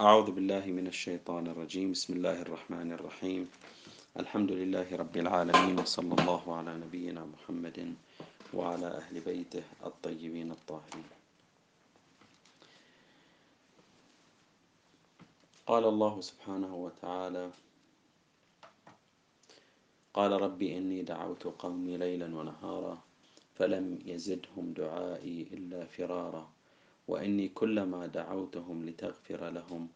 أعوذ بالله من الشيطان الرجيم. بسم الله الرحمن الرحيم. الحمد لله رب العالمين وصلى الله على نبينا محمد وعلى أهل بيته الطيبين الطاهرين. قال الله سبحانه وتعالى قال ربي إني دعوت قومي ليلا ونهارا فلم يزدهم دعائي إلا فرارا. وإني كلما دعوتهم لتغفر لهم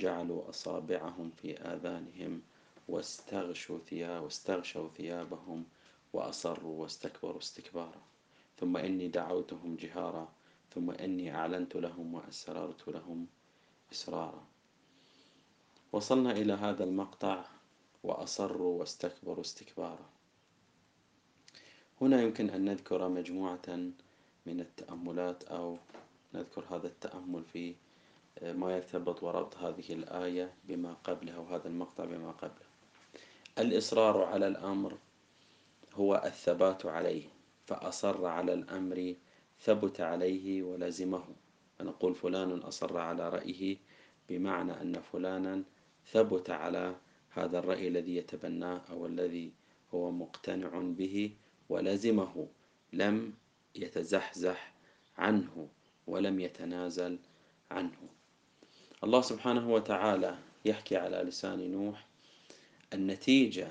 جعلوا أصابعهم في آذانهم واستغشوا ثياب واستغشوا ثيابهم وأصروا واستكبروا استكبارا. ثم إني دعوتهم جهارا. ثم إني أعلنت لهم وأسررت لهم إسرارا. وصلنا إلى هذا المقطع وأصروا واستكبروا استكبارا. هنا يمكن أن نذكر مجموعة من التأملات أو نذكر هذا التأمل في آه، ما يرتبط وربط هذه الآية بما قبلها وهذا المقطع بما قبله. الإصرار على الأمر هو الثبات عليه فأصر على الأمر ثبت عليه ولزمه. فنقول فلان أصر على رأيه بمعنى أن فلانا ثبت على هذا الرأي الذي يتبناه أو الذي هو مقتنع به ولزمه لم يتزحزح عنه. ولم يتنازل عنه. الله سبحانه وتعالى يحكي على لسان نوح النتيجة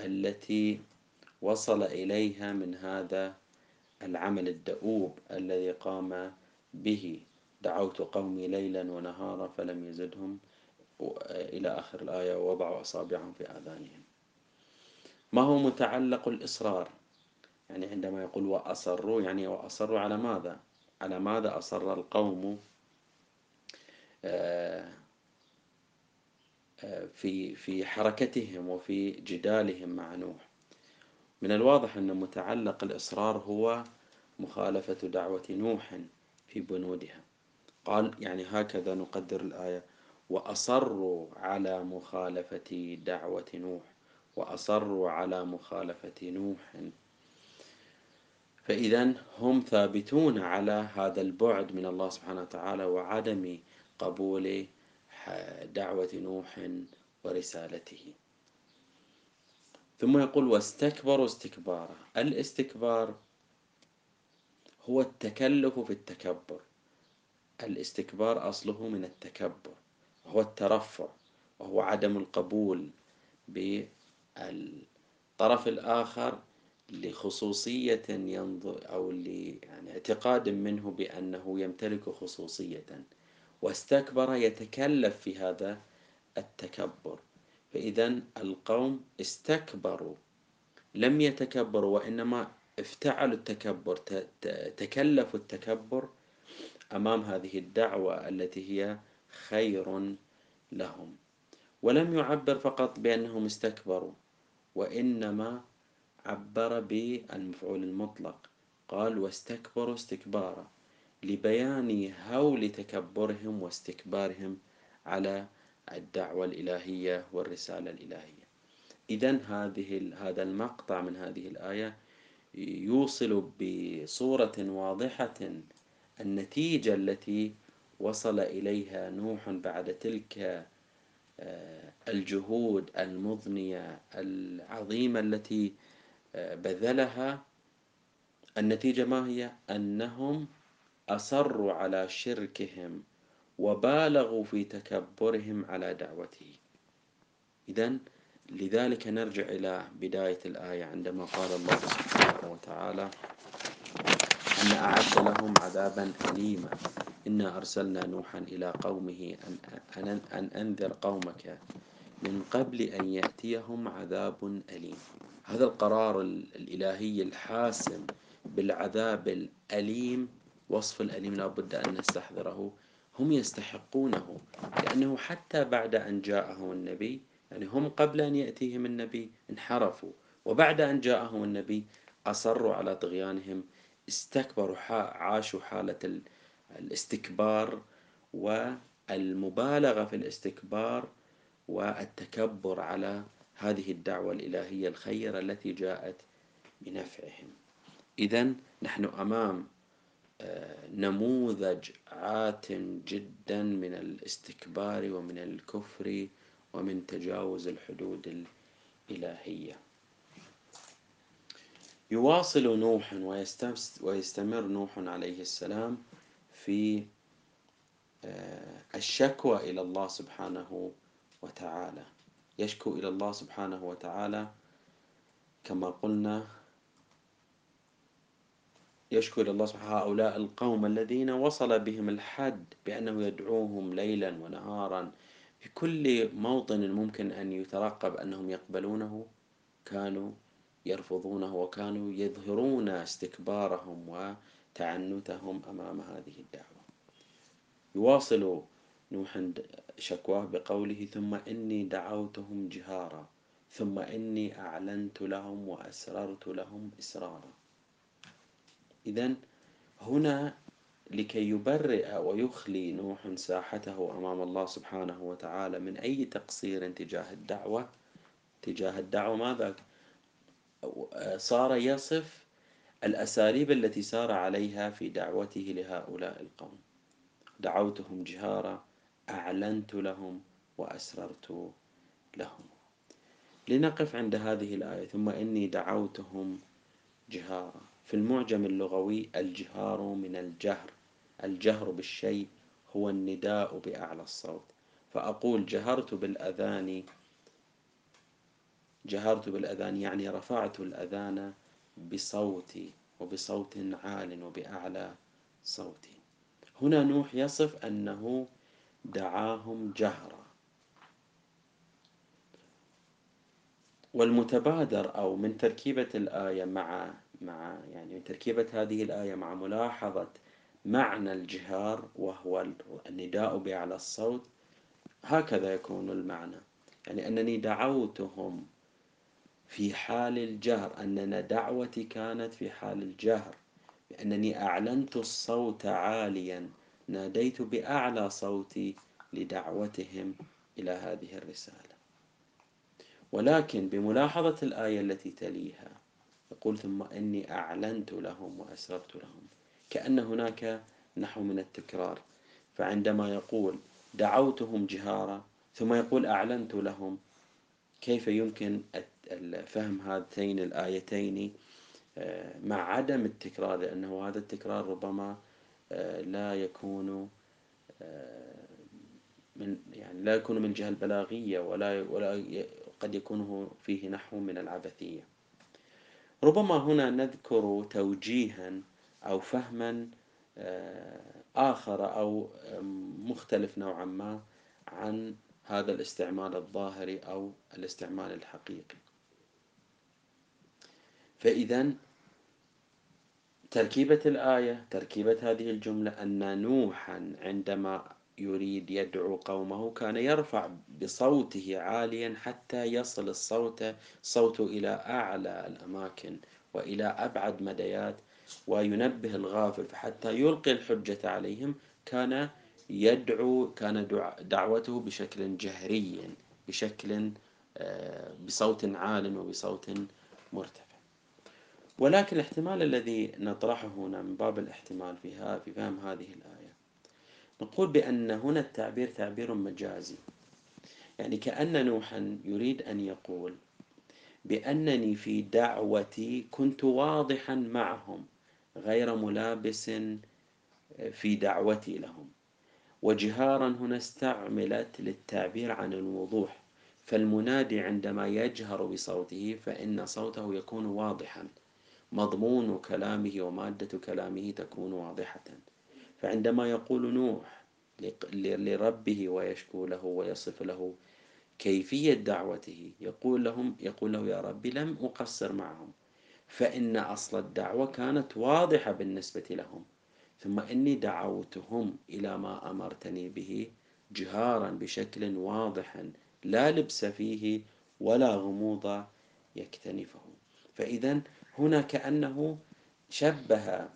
التي وصل إليها من هذا العمل الدؤوب الذي قام به. دعوت قومي ليلا ونهارا فلم يزدهم إلى آخر الآية ووضعوا أصابعهم في آذانهم. ما هو متعلق الإصرار؟ يعني عندما يقول وأصروا يعني وأصروا على ماذا؟ على ماذا أصر القوم آه، آه، في في حركتهم وفي جدالهم مع نوح. من الواضح أن متعلق الإصرار هو مخالفة دعوة نوح في بنودها. قال يعني هكذا نقدر الآية. وأصروا على مخالفة دعوة نوح. وأصروا على مخالفة نوح. فإذا هم ثابتون على هذا البعد من الله سبحانه وتعالى وعدم قبول دعوة نوح ورسالته. ثم يقول واستكبروا استكبارا. الاستكبار هو التكلف في التكبر. الاستكبار أصله من التكبر هو الترفع وهو عدم القبول بالطرف الآخر لخصوصية ينظر أو يعني اعتقاد منه بأنه يمتلك خصوصية واستكبر يتكلف في هذا التكبر. فإذا القوم استكبروا لم يتكبروا وإنما افتعلوا التكبر تكلفوا التكبر أمام هذه الدعوة التي هي خير لهم. ولم يعبر فقط بأنهم استكبروا وإنما عبر بالمفعول المطلق. قال واستكبروا استكبارا. لبيان هول تكبرهم واستكبارهم على الدعوة الإلهية والرسالة الإلهية. إذا هذه هذا المقطع من هذه الآية يوصل بصورة واضحة النتيجة التي وصل إليها نوح بعد تلك آه، الجهود المضنية العظيمة التي بذلها النتيجة ما هي؟ أنهم أصروا على شركهم وبالغوا في تكبرهم على دعوته إذا لذلك نرجع إلى بداية الآية عندما قال الله سبحانه وتعالى أن أعد لهم عذابا أليما. إنا أرسلنا نوحا إلى قومه أن, أن, أن أنذر قومك من قبل أن يأتيهم عذاب أليم. هذا القرار الإلهي الحاسم بالعذاب الأليم وصف الأليم لا بد أن نستحضره. هم يستحقونه لأنه حتى بعد أن جاءهم النبي يعني هم قبل أن يأتيهم النبي انحرفوا وبعد أن جاءهم النبي أصروا على طغيانهم استكبروا عاشوا حالة الاستكبار والمبالغة في الاستكبار والتكبر على هذه الدعوة الإلهية الخيرة التي جاءت بنفعهم. إذا نحن أمام نموذج عات جدا من الاستكبار ومن الكفر ومن تجاوز الحدود الإلهية. يواصل نوح ويستمر نوح عليه السلام في آه، الشكوى إلى الله سبحانه وتعالى. يشكو إلى الله سبحانه وتعالى كما قلنا يشكو إلى الله سبحانه هؤلاء القوم الذين وصل بهم الحد بأنه يدعوهم ليلا ونهارا في كل موطن ممكن أن يترقب أنهم يقبلونه كانوا يرفضونه وكانوا يظهرون استكبارهم وتعنتهم أمام هذه الدعوة. يواصل نوح شكواه بقوله ثم إني دعوتهم جهارا ثم إني أعلنت لهم وأسررت لهم إسرارا. إذا هنا لكي يبرئ ويخلي نوح ساحته أمام الله سبحانه وتعالى من أي تقصير تجاه الدعوة تجاه الدعوة ماذا؟ صار يصف الأساليب التي سار عليها في دعوته لهؤلاء القوم. دعوتهم جهارا أعلنت لهم وأسررت لهم. لنقف عند هذه الآية ثم إني دعوتهم جهارا. في المعجم اللغوي الجهار من الجهر. الجهر بالشيء هو النداء بأعلى الصوت. فأقول جهرت بالأذان جهرت بالأذان يعني رفعت الأذان بصوتي وبصوت عال وبأعلى صوتي. هنا نوح يصف أنه دعاهم جهرا. والمتبادر أو من تركيبة الآية مع مع يعني من تركيبة هذه الآية مع ملاحظة معنى الجهار وهو النداء بأعلى الصوت هكذا يكون المعنى. يعني أنني دعوتهم في حال الجهر أن دعوتي كانت في حال الجهر بأنني أعلنت الصوت عاليا. ناديت بأعلى صوتي لدعوتهم إلى هذه الرسالة. ولكن بملاحظة الآية التي تليها يقول ثم إني أعلنت لهم وأسررت لهم. كأن هناك نحو من التكرار. فعندما يقول دعوتهم جهارا ثم يقول أعلنت لهم كيف يمكن فهم هاتين الآيتين آه، مع عدم التكرار؟ لأنه هذا التكرار ربما لا يكون آه، من يعني لا يكون من الجهة البلاغية ولا ولا قد يكون فيه نحو من العبثية. ربما هنا نذكر توجيها أو فهما آخر أو مختلف نوعا ما عن هذا الاستعمال الظاهري أو الاستعمال الحقيقي. فإذا تركيبة الآية تركيبة هذه الجملة أن نوحا عندما يريد يدعو قومه كان يرفع بصوته عاليا حتى يصل الصوت صوته إلى أعلى الأماكن وإلى أبعد مديات وينبه الغافل فحتى يلقي الحجة عليهم كان يدعو كان دعوته بشكل جهري بشكل آه، بصوت عال وبصوت مرتفع. ولكن الاحتمال الذي نطرحه هنا من باب الاحتمال في في فهم هذه الآية نقول بأن هنا التعبير تعبير مجازي. يعني كأن نوحا يريد أن يقول بأنني في دعوتي كنت واضحا معهم غير ملابس في دعوتي لهم. وجهارا هنا استعملت للتعبير عن الوضوح. فالمنادي عندما يجهر بصوته فإن صوته يكون واضحا. مضمون كلامه ومادة كلامه تكون واضحة. فعندما يقول نوح لربه ويشكو له ويصف له كيفية دعوته يقول لهم يقول له يا ربي لم أقصر معهم فإن أصل الدعوة كانت واضحة بالنسبة لهم. ثم إني دعوتهم إلى ما أمرتني به جهارا بشكل واضح لا لبس فيه ولا غموض يكتنفه. فإذا هنا كأنه شبه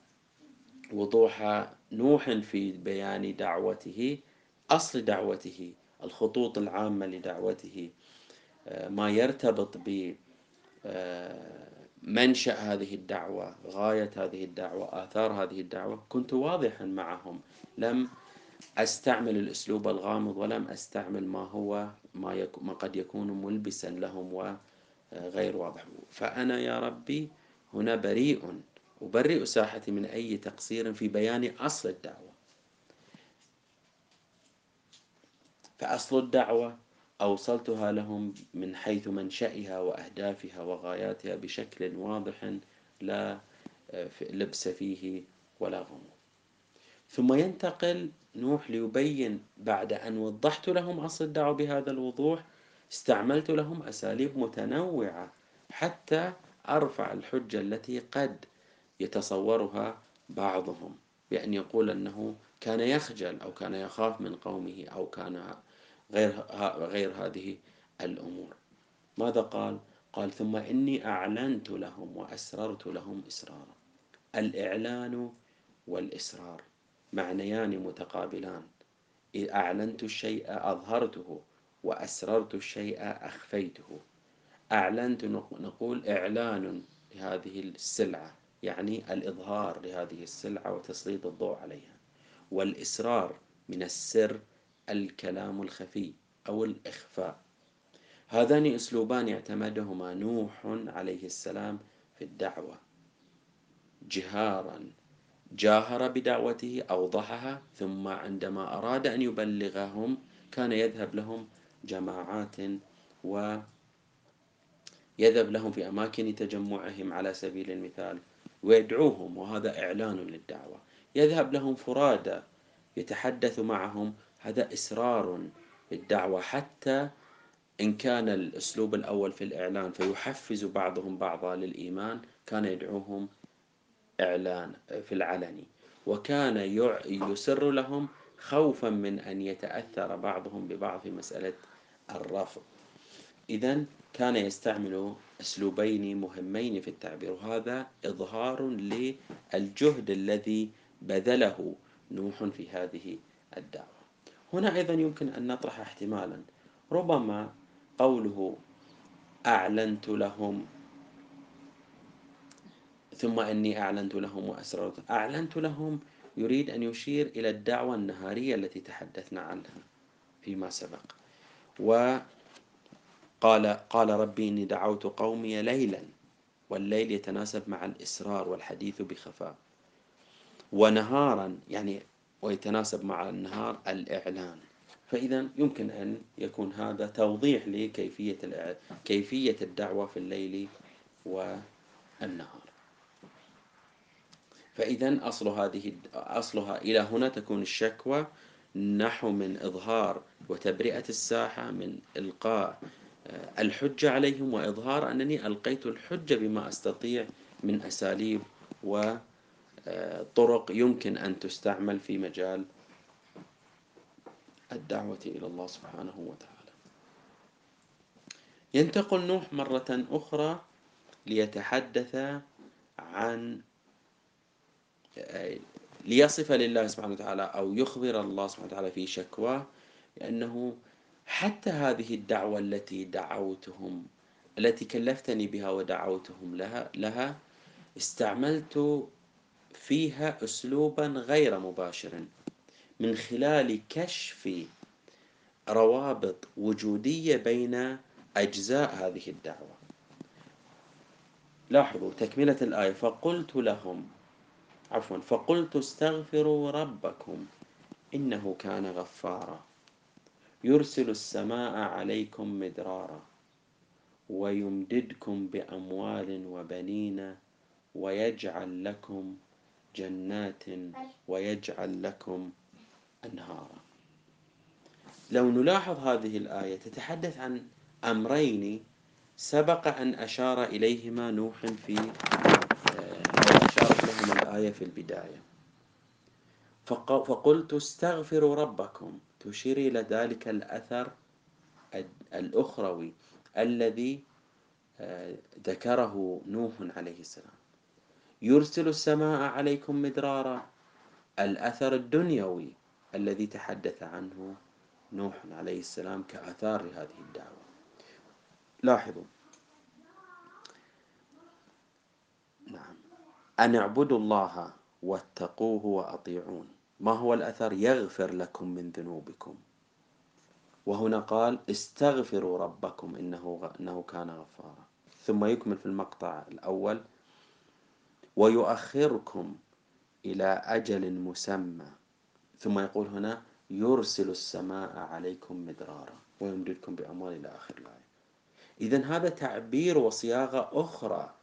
وضوح نوح في بيان دعوته أصل دعوته الخطوط العامة لدعوته. آه، ما يرتبط ب آه، منشأ هذه الدعوة غاية هذه الدعوة آثار هذه الدعوة. كنت واضحا معهم. لم أستعمل الأسلوب الغامض ولم أستعمل ما هو ما, يك ما قد يكون ملبسا لهم وغير واضح. فأنا يا ربي هنا بريء أبرئ ساحتي من أي تقصير في بيان أصل الدعوة. فأصل الدعوة أوصلتها لهم من حيث منشأها وأهدافها وغاياتها بشكل واضح لا لبس فيه ولا غموض. ثم ينتقل نوح ليبين بعد أن وضحت لهم أصل الدعوة بهذا الوضوح استعملت لهم أساليب متنوعة حتى أرفع الحجة التي قد يتصورها بعضهم. بأن يقول أنه كان يخجل أو كان يخاف من قومه أو كان غير, غير هذه الأمور. ماذا قال؟ قال ثم إني أعلنت لهم وأسررت لهم إسرارا. الإعلان والإسرار معنيان متقابلان. إذ أعلنت الشيء أظهرته وأسررت الشيء أخفيته. أعلنت نقول إعلان لهذه السلعة يعني الإظهار لهذه السلعة وتسليط الضوء عليها والإسرار من السر الكلام الخفي أو الإخفاء. هذان أسلوبان اعتمدهما نوح عليه السلام في الدعوة. جهارا جاهر بدعوته أوضحها ثم عندما أراد أن يبلغهم كان يذهب لهم جماعات و يذهب لهم في أماكن تجمعهم على سبيل المثال ويدعوهم وهذا إعلان للدعوة. يذهب لهم فرادى يتحدث معهم هذا إسرار للدعوة حتى إن كان الأسلوب الأول في الإعلان فيحفز بعضهم بعضا للإيمان كان يدعوهم إعلان في العلني وكان يسر لهم خوفا من أن يتأثر بعضهم ببعض في مسألة الرفض. إذا كان يستعمل أسلوبين مهمين في التعبير وهذا إظهار للجهد الذي بذله نوح في هذه الدعوة. هنا أيضا يمكن أن نطرح احتمالا. ربما قوله أعلنت لهم ثم أني أعلنت لهم وأسررت. أعلنت لهم يريد أن يشير إلى الدعوة النهارية التي تحدثنا عنها فيما سبق. وقال قال ربي إني دعوت قومي ليلا والليل يتناسب مع الإسرار والحديث بخفاء. ونهارا يعني ويتناسب مع النهار الإعلان. فإذا يمكن أن يكون هذا توضيح لكيفية كيفية الدعوة في الليل والنهار. فإذا أصل هذه أصلها إلى هنا تكون الشكوى نحو من إظهار وتبرئة الساحة من إلقاء الحجة عليهم وإظهار أنني ألقيت الحجة بما أستطيع من أساليب وطرق آه، يمكن أن تستعمل في مجال الدعوة إلى الله سبحانه وتعالى. ينتقل نوح مرة أخرى ليتحدث عن ليصف لله سبحانه وتعالى أو يخبر الله سبحانه وتعالى في شكواه لأنه حتى هذه الدعوة التي دعوتهم التي كلفتني بها ودعوتهم لها لها استعملت فيها أسلوبا غير مباشر من خلال كشف روابط وجودية بين أجزاء هذه الدعوة. لاحظوا تكملة الآية. فقلت لهم عفوا فقلت استغفروا ربكم إنه كان غفارا. يرسل السماء عليكم مدرارا ويمددكم بأموال وبنين ويجعل لكم جنات ويجعل لكم أنهارا. لو نلاحظ هذه الآية تتحدث عن أمرين سبق أن أشار إليهما نوح في أشارت لهم الآية في البداية. فقلت استغفروا ربكم. تشير إلى ذلك الأثر الأخروي الذي آه، ذكره نوح عليه السلام. يرسل السماء عليكم مدرارا. الأثر الدنيوي الذي تحدث عنه نوح عليه السلام كأثار لهذه الدعوة. لاحظوا. نعم. أن اعبدوا الله واتقوه وأطيعون. ما هو الأثر؟ يغفر لكم من ذنوبكم. وهنا قال استغفروا ربكم إنه, إنه كان غفارا. ثم يكمل في المقطع الأول. ويؤخركم إلى أجل مسمى. ثم يقول هنا يرسل السماء عليكم مدرارا. ويمددكم بأموال إلى آخر الآية. إذا هذا تعبير وصياغة أخرى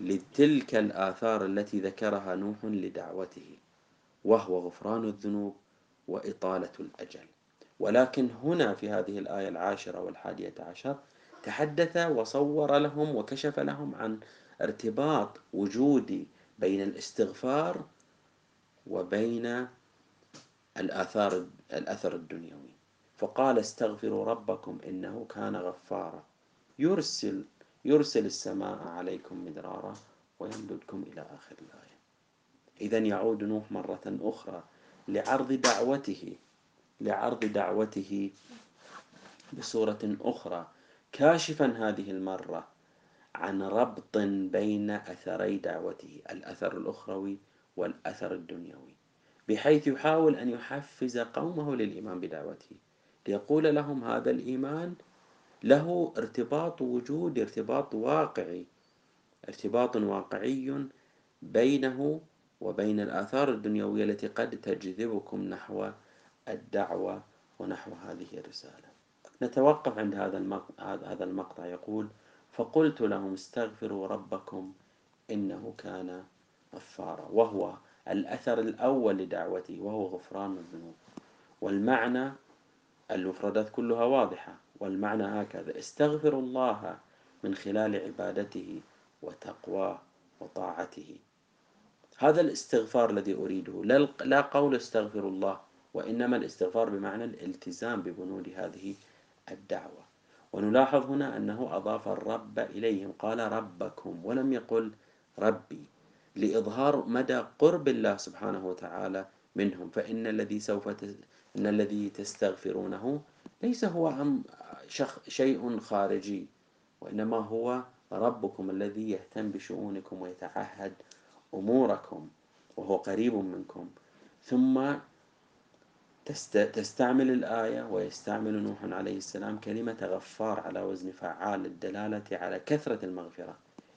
لتلك الآثار التي ذكرها نوح لدعوته. وهو غفران الذنوب وإطالة الأجل. ولكن هنا في هذه الآية العاشرة والحادية عشر تحدث وصور لهم وكشف لهم عن ارتباط وجودي بين الاستغفار وبين الآثار الأثر الدنيوي. فقال استغفروا ربكم إنه كان غفارا. يرسل يرسل السماء عليكم مدرارا ويمددكم إلى آخر الآية. إذا يعود نوح مرة أخرى لعرض دعوته لعرض دعوته بصورة أخرى. كاشفا هذه المرة عن ربط بين أثري دعوته الأثر الأخروي والأثر الدنيوي بحيث يحاول أن يحفز قومه للإيمان بدعوته. ليقول لهم هذا الإيمان له ارتباط وجودي ارتباط واقعي ارتباط واقعي بينه وبين الآثار الدنيوية التي قد تجذبكم نحو الدعوة ونحو هذه الرسالة. نتوقف عند هذا هذا المقطع يقول فقلت لهم استغفروا ربكم إنه كان غفارا. وهو الأثر الأول لدعوته وهو غفران الذنوب. والمعنى المفردات كلها واضحة. والمعنى هكذا استغفر الله من خلال عبادته وتقواه وطاعته. هذا الاستغفار الذي أريده. لا قول استغفر الله وإنما الاستغفار بمعنى الالتزام ببنود هذه الدعوة. ونلاحظ هنا أنه أضاف الرب إليهم قال ربكم ولم يقل ربي لإظهار مدى قرب الله سبحانه وتعالى منهم. فإن الذي سوف إن الذي تستغفرونه ليس هو شيء خارجي وإنما هو ربكم الذي يهتم بشؤونكم ويتعهد أموركم وهو قريب منكم. ثم تستعمل الآية ويستعمل نوح عليه السلام كلمة غفار على وزن فعال للدلالة على كثرة المغفرة.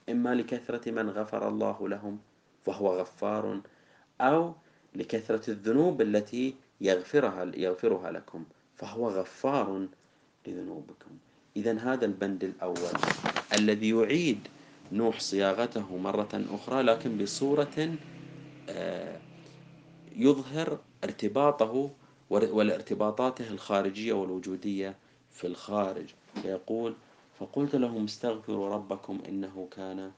إما لكثرة من غفر الله لهم فهو غفار أو لكثرة الذنوب التي يغفرها يغفرها لكم فهو غفار لذنوبكم. إذا هذا البند الأول الذي يعيد نوح صياغته مرة أخرى لكن بصورة آه، يظهر ارتباطه والارتباطاته الخارجية والوجودية في الخارج. يقول فقلت لهم استغفروا ربكم إنه كان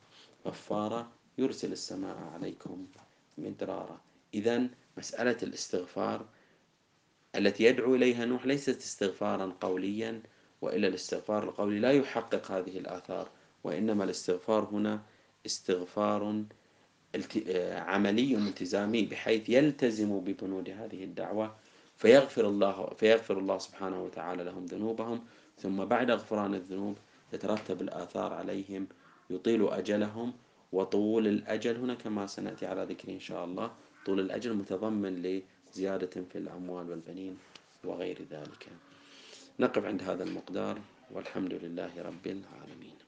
غفارا يرسل السماء عليكم مدرارا. إذا مسألة الاستغفار التي يدعو إليها نوح ليست استغفارا قوليا وإلا الاستغفار القولي لا يحقق هذه الآثار. وإنما الاستغفار هنا استغفار عملي التزامي بحيث يلتزم ببنود هذه الدعوة فيغفر الله فيغفر الله سبحانه وتعالى لهم ذنوبهم ثم بعد غفران الذنوب تترتب الآثار عليهم يطيل أجلهم وطول الأجل هنا كما سنأتي على ذكره إن شاء الله طول الأجل متضمن لزيادة في الأموال والبنين وغير ذلك. نقف عند هذا المقدار والحمد لله رب العالمين.